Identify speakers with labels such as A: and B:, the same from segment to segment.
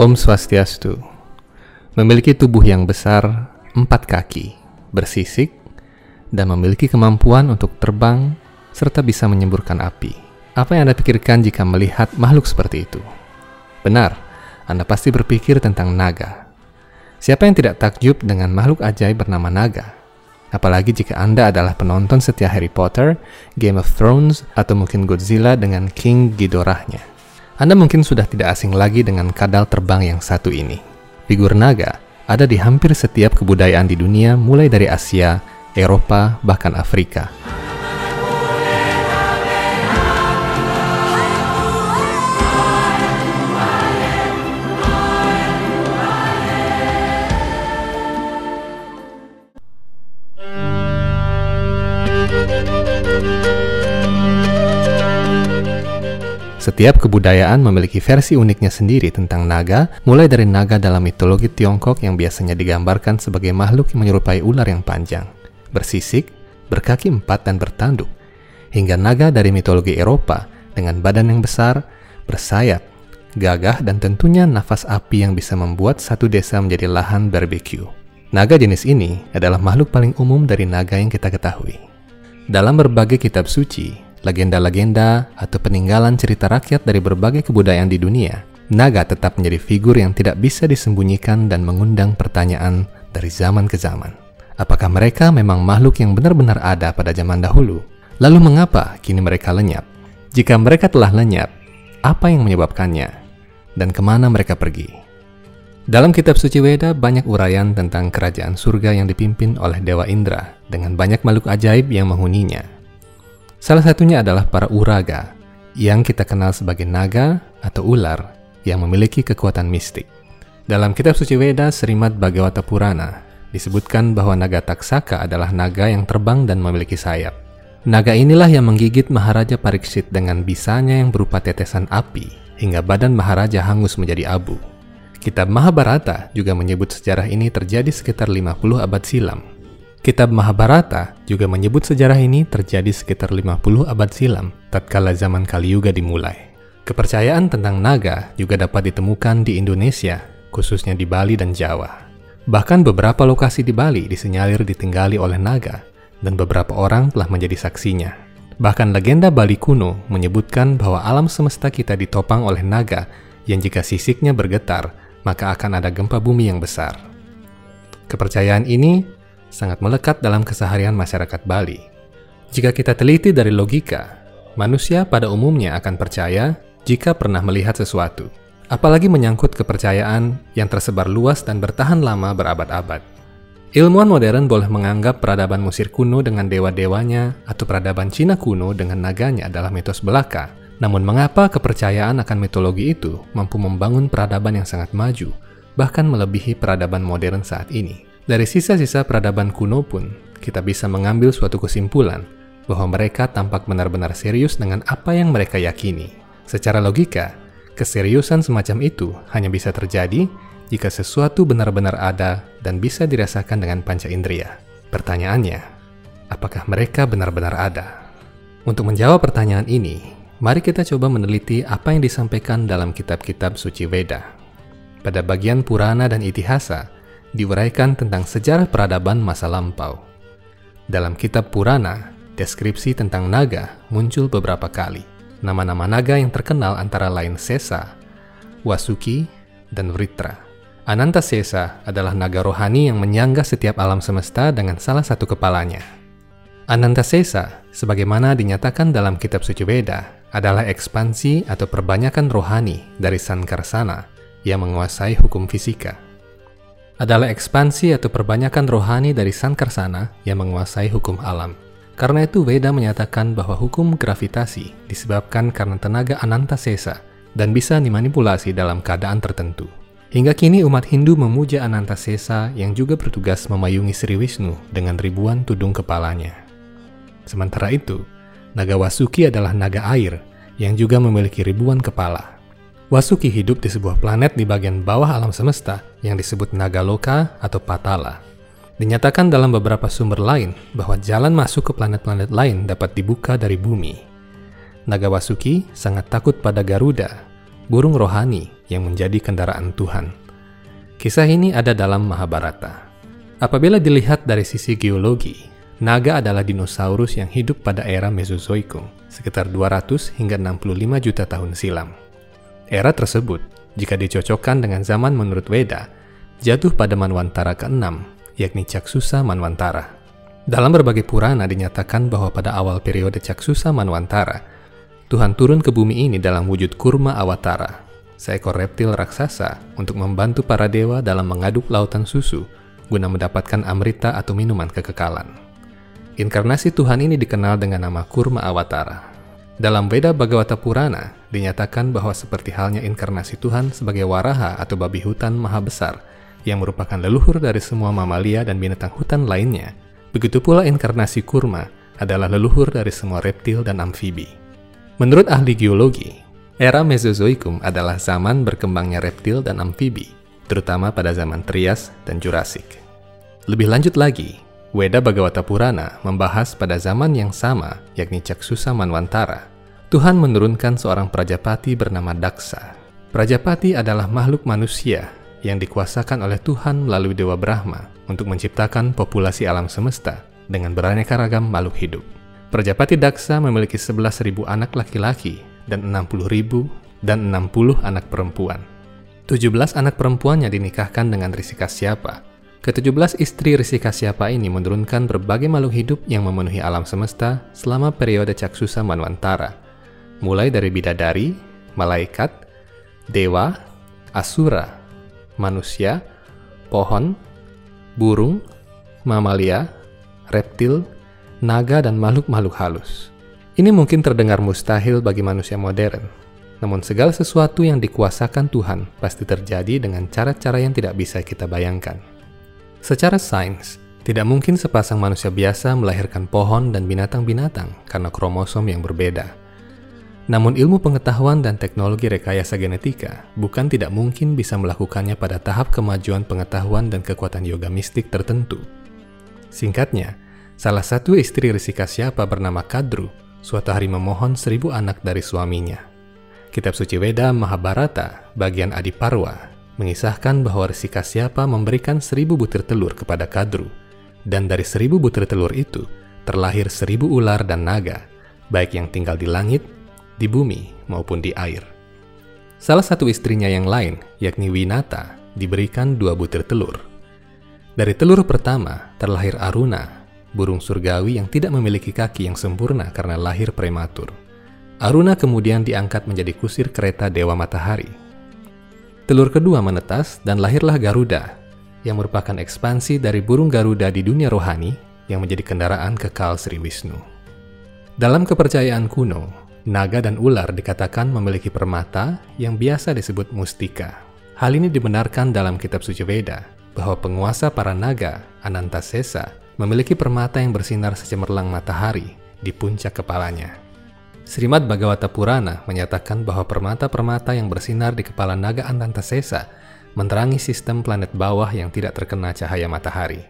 A: Om Swastiastu memiliki tubuh yang besar, empat kaki, bersisik, dan memiliki kemampuan untuk terbang serta bisa menyemburkan api. Apa yang Anda pikirkan jika melihat makhluk seperti itu? Benar, Anda pasti berpikir tentang naga. Siapa yang tidak takjub dengan makhluk ajaib bernama naga? Apalagi jika Anda adalah penonton setia Harry Potter, Game of Thrones, atau mungkin Godzilla dengan King Ghidorahnya. Anda mungkin sudah tidak asing lagi dengan kadal terbang yang satu ini. Figur naga ada di hampir setiap kebudayaan di dunia mulai dari Asia, Eropa, bahkan Afrika. Setiap kebudayaan memiliki versi uniknya sendiri tentang naga, mulai dari naga dalam mitologi Tiongkok yang biasanya digambarkan sebagai makhluk yang menyerupai ular yang panjang, bersisik, berkaki empat dan bertanduk, hingga naga dari mitologi Eropa dengan badan yang besar, bersayap, gagah dan tentunya nafas api yang bisa membuat satu desa menjadi lahan barbecue. Naga jenis ini adalah makhluk paling umum dari naga yang kita ketahui. Dalam berbagai kitab suci, legenda-legenda, atau peninggalan cerita rakyat dari berbagai kebudayaan di dunia, naga tetap menjadi figur yang tidak bisa disembunyikan dan mengundang pertanyaan dari zaman ke zaman. Apakah mereka memang makhluk yang benar-benar ada pada zaman dahulu? Lalu mengapa kini mereka lenyap? Jika mereka telah lenyap, apa yang menyebabkannya? Dan ke mana mereka pergi? Dalam kitab suci Weda banyak uraian tentang kerajaan surga yang dipimpin oleh Dewa Indra dengan banyak makhluk ajaib yang menghuninya. Salah satunya adalah para uraga, yang kita kenal sebagai naga atau ular yang memiliki kekuatan mistik. Dalam kitab suci Weda Srimad Bhagavata Purana disebutkan bahwa naga Taksaka adalah naga yang terbang dan memiliki sayap. Naga inilah yang menggigit Maharaja Pariksit dengan bisanya yang berupa tetesan api hingga badan Maharaja hangus menjadi abu. Kitab Mahabharata juga menyebut sejarah ini terjadi sekitar 50 abad silam Kitab Mahabharata juga menyebut sejarah ini terjadi sekitar 50 abad silam, tatkala zaman Kali Yuga dimulai. Kepercayaan tentang naga juga dapat ditemukan di Indonesia, khususnya di Bali dan Jawa. Bahkan beberapa lokasi di Bali disenyalir ditinggali oleh naga, dan beberapa orang telah menjadi saksinya. Bahkan legenda Bali kuno menyebutkan bahwa alam semesta kita ditopang oleh naga yang jika sisiknya bergetar, maka akan ada gempa bumi yang besar. Kepercayaan ini sangat melekat dalam keseharian masyarakat Bali. Jika kita teliti dari logika, manusia pada umumnya akan percaya jika pernah melihat sesuatu, apalagi menyangkut kepercayaan yang tersebar luas dan bertahan lama berabad-abad. Ilmuwan modern boleh menganggap peradaban Mesir kuno dengan dewa-dewanya atau peradaban Cina kuno dengan naganya adalah mitos belaka. Namun mengapa kepercayaan akan mitologi itu mampu membangun peradaban yang sangat maju, bahkan melebihi peradaban modern saat ini? Dari sisa-sisa peradaban kuno pun, kita bisa mengambil suatu kesimpulan bahwa mereka tampak benar-benar serius dengan apa yang mereka yakini. Secara logika, keseriusan semacam itu hanya bisa terjadi jika sesuatu benar-benar ada dan bisa dirasakan dengan panca indera. Pertanyaannya, apakah mereka benar-benar ada? Untuk menjawab pertanyaan ini, mari kita coba meneliti apa yang disampaikan dalam kitab-kitab suci Veda. Pada bagian Purana dan Itihasa, diuraikan tentang sejarah peradaban masa lampau. Dalam kitab Purana, deskripsi tentang naga muncul beberapa kali. Nama-nama naga yang terkenal antara lain Sesa, Wasuki, dan Vritra. Ananta Sesa adalah naga rohani yang menyangga setiap alam semesta dengan salah satu kepalanya. Ananta Sesa, sebagaimana dinyatakan dalam kitab suci Veda, adalah ekspansi atau perbanyakan rohani dari Sankarsana yang menguasai hukum fisika adalah ekspansi atau perbanyakan rohani dari Sankarsana yang menguasai hukum alam. Karena itu Veda menyatakan bahwa hukum gravitasi disebabkan karena tenaga Ananta Sesa dan bisa dimanipulasi dalam keadaan tertentu. Hingga kini umat Hindu memuja Ananta Sesa yang juga bertugas memayungi Sri Wisnu dengan ribuan tudung kepalanya. Sementara itu, naga Wasuki adalah naga air yang juga memiliki ribuan kepala. Wasuki hidup di sebuah planet di bagian bawah alam semesta yang disebut Nagaloka atau Patala. Dinyatakan dalam beberapa sumber lain bahwa jalan masuk ke planet-planet lain dapat dibuka dari bumi. Naga Wasuki sangat takut pada Garuda, burung rohani yang menjadi kendaraan Tuhan. Kisah ini ada dalam Mahabharata. Apabila dilihat dari sisi geologi, naga adalah dinosaurus yang hidup pada era Mesozoikum, sekitar 200 hingga 65 juta tahun silam. Era tersebut, jika dicocokkan dengan zaman menurut Weda, jatuh pada Manwantara ke-6, yakni Caksusa Manwantara. Dalam berbagai Purana dinyatakan bahwa pada awal periode Caksusa Manwantara, Tuhan turun ke bumi ini dalam wujud kurma awatara, seekor reptil raksasa untuk membantu para dewa dalam mengaduk lautan susu guna mendapatkan amrita atau minuman kekekalan. Inkarnasi Tuhan ini dikenal dengan nama kurma awatara. Dalam Veda Bhagavata Purana, dinyatakan bahwa seperti halnya inkarnasi Tuhan sebagai waraha atau babi hutan maha besar, yang merupakan leluhur dari semua mamalia dan binatang hutan lainnya, Begitu pula inkarnasi kurma adalah leluhur dari semua reptil dan amfibi. Menurut ahli geologi, era Mesozoikum adalah zaman berkembangnya reptil dan amfibi, terutama pada zaman Trias dan Jurassic. Lebih lanjut lagi, Weda Bhagavata Purana membahas pada zaman yang sama, yakni Caksusa Manwantara, Tuhan menurunkan seorang Prajapati bernama Daksa. Prajapati adalah makhluk manusia yang dikuasakan oleh Tuhan melalui Dewa Brahma untuk menciptakan populasi alam semesta dengan beraneka ragam makhluk hidup. Prajapati Daksa memiliki 11.000 anak laki-laki dan 60.000 dan 60 anak perempuan. 17 anak perempuannya dinikahkan dengan Risi Kasyapa. Ke-17 istri Risi Kasyapa ini menurunkan berbagai makhluk hidup yang memenuhi alam semesta selama periode Caksusa Manwantara, mulai dari bidadari, malaikat, dewa, asura, manusia, pohon, burung, mamalia, reptil, naga, dan makhluk-makhluk halus. Ini mungkin terdengar mustahil bagi manusia modern, namun segala sesuatu yang dikuasakan Tuhan pasti terjadi dengan cara-cara yang tidak bisa kita bayangkan. Secara sains, tidak mungkin sepasang manusia biasa melahirkan pohon dan binatang-binatang karena kromosom yang berbeda. Namun ilmu pengetahuan dan teknologi rekayasa genetika bukan tidak mungkin bisa melakukannya pada tahap kemajuan pengetahuan dan kekuatan yoga mistik tertentu. Singkatnya, salah satu istri Risi Kasyapa bernama Kadru suatu hari memohon seribu anak dari suaminya. Kitab suci Weda Mahabharata bagian Adiparwa mengisahkan bahwa Risi Kasyapa memberikan seribu butir telur kepada Kadru, dan dari seribu butir telur itu terlahir seribu ular dan naga, baik yang tinggal di langit di bumi maupun di air. Salah satu istrinya yang lain, yakni Winata, diberikan dua butir telur. Dari telur pertama terlahir Aruna, burung surgawi yang tidak memiliki kaki yang sempurna karena lahir prematur. Aruna kemudian diangkat menjadi kusir kereta Dewa Matahari. Telur kedua menetas dan lahirlah Garuda, yang merupakan ekspansi dari burung Garuda di dunia rohani yang menjadi kendaraan kekal Sri Wisnu. Dalam kepercayaan kuno, Naga dan ular dikatakan memiliki permata yang biasa disebut mustika. Hal ini dibenarkan dalam kitab suci Veda, bahwa penguasa para naga, Anantasesa, memiliki permata yang bersinar secemerlang matahari di puncak kepalanya. Srimad Bhagavata Purana menyatakan bahwa permata-permata yang bersinar di kepala naga Anantasesa menerangi sistem planet bawah yang tidak terkena cahaya matahari.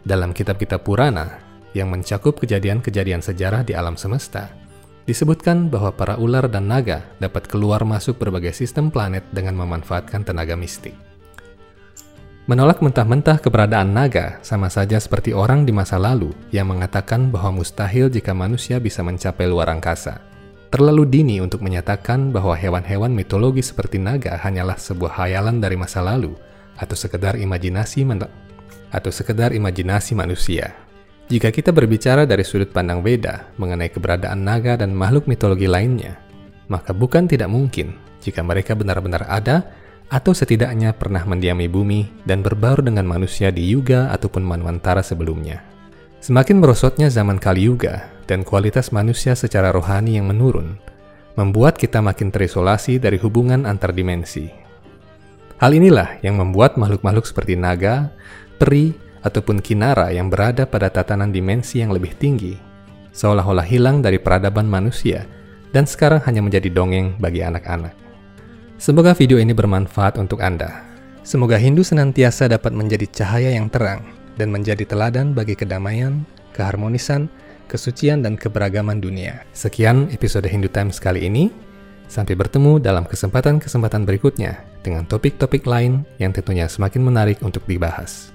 A: Dalam kitab-kitab Purana yang mencakup kejadian-kejadian sejarah di alam semesta, Disebutkan bahwa para ular dan naga dapat keluar masuk berbagai sistem planet dengan memanfaatkan tenaga mistik. Menolak mentah-mentah keberadaan naga sama saja seperti orang di masa lalu yang mengatakan bahwa mustahil jika manusia bisa mencapai luar angkasa. Terlalu dini untuk menyatakan bahwa hewan-hewan mitologi seperti naga hanyalah sebuah hayalan dari masa lalu atau sekedar imajinasi atau sekedar imajinasi manusia. Jika kita berbicara dari sudut pandang beda mengenai keberadaan naga dan makhluk mitologi lainnya, maka bukan tidak mungkin jika mereka benar-benar ada atau setidaknya pernah mendiami bumi dan berbaur dengan manusia di Yuga ataupun Manwantara sebelumnya. Semakin merosotnya zaman Kali Yuga dan kualitas manusia secara rohani yang menurun, membuat kita makin terisolasi dari hubungan antar dimensi. Hal inilah yang membuat makhluk-makhluk seperti naga, peri, ataupun kinara yang berada pada tatanan dimensi yang lebih tinggi, seolah-olah hilang dari peradaban manusia dan sekarang hanya menjadi dongeng bagi anak-anak. Semoga video ini bermanfaat untuk Anda. Semoga Hindu senantiasa dapat menjadi cahaya yang terang dan menjadi teladan bagi kedamaian, keharmonisan, kesucian, dan keberagaman dunia. Sekian episode Hindu Times kali ini. Sampai bertemu dalam kesempatan-kesempatan berikutnya dengan topik-topik lain yang tentunya semakin menarik untuk dibahas.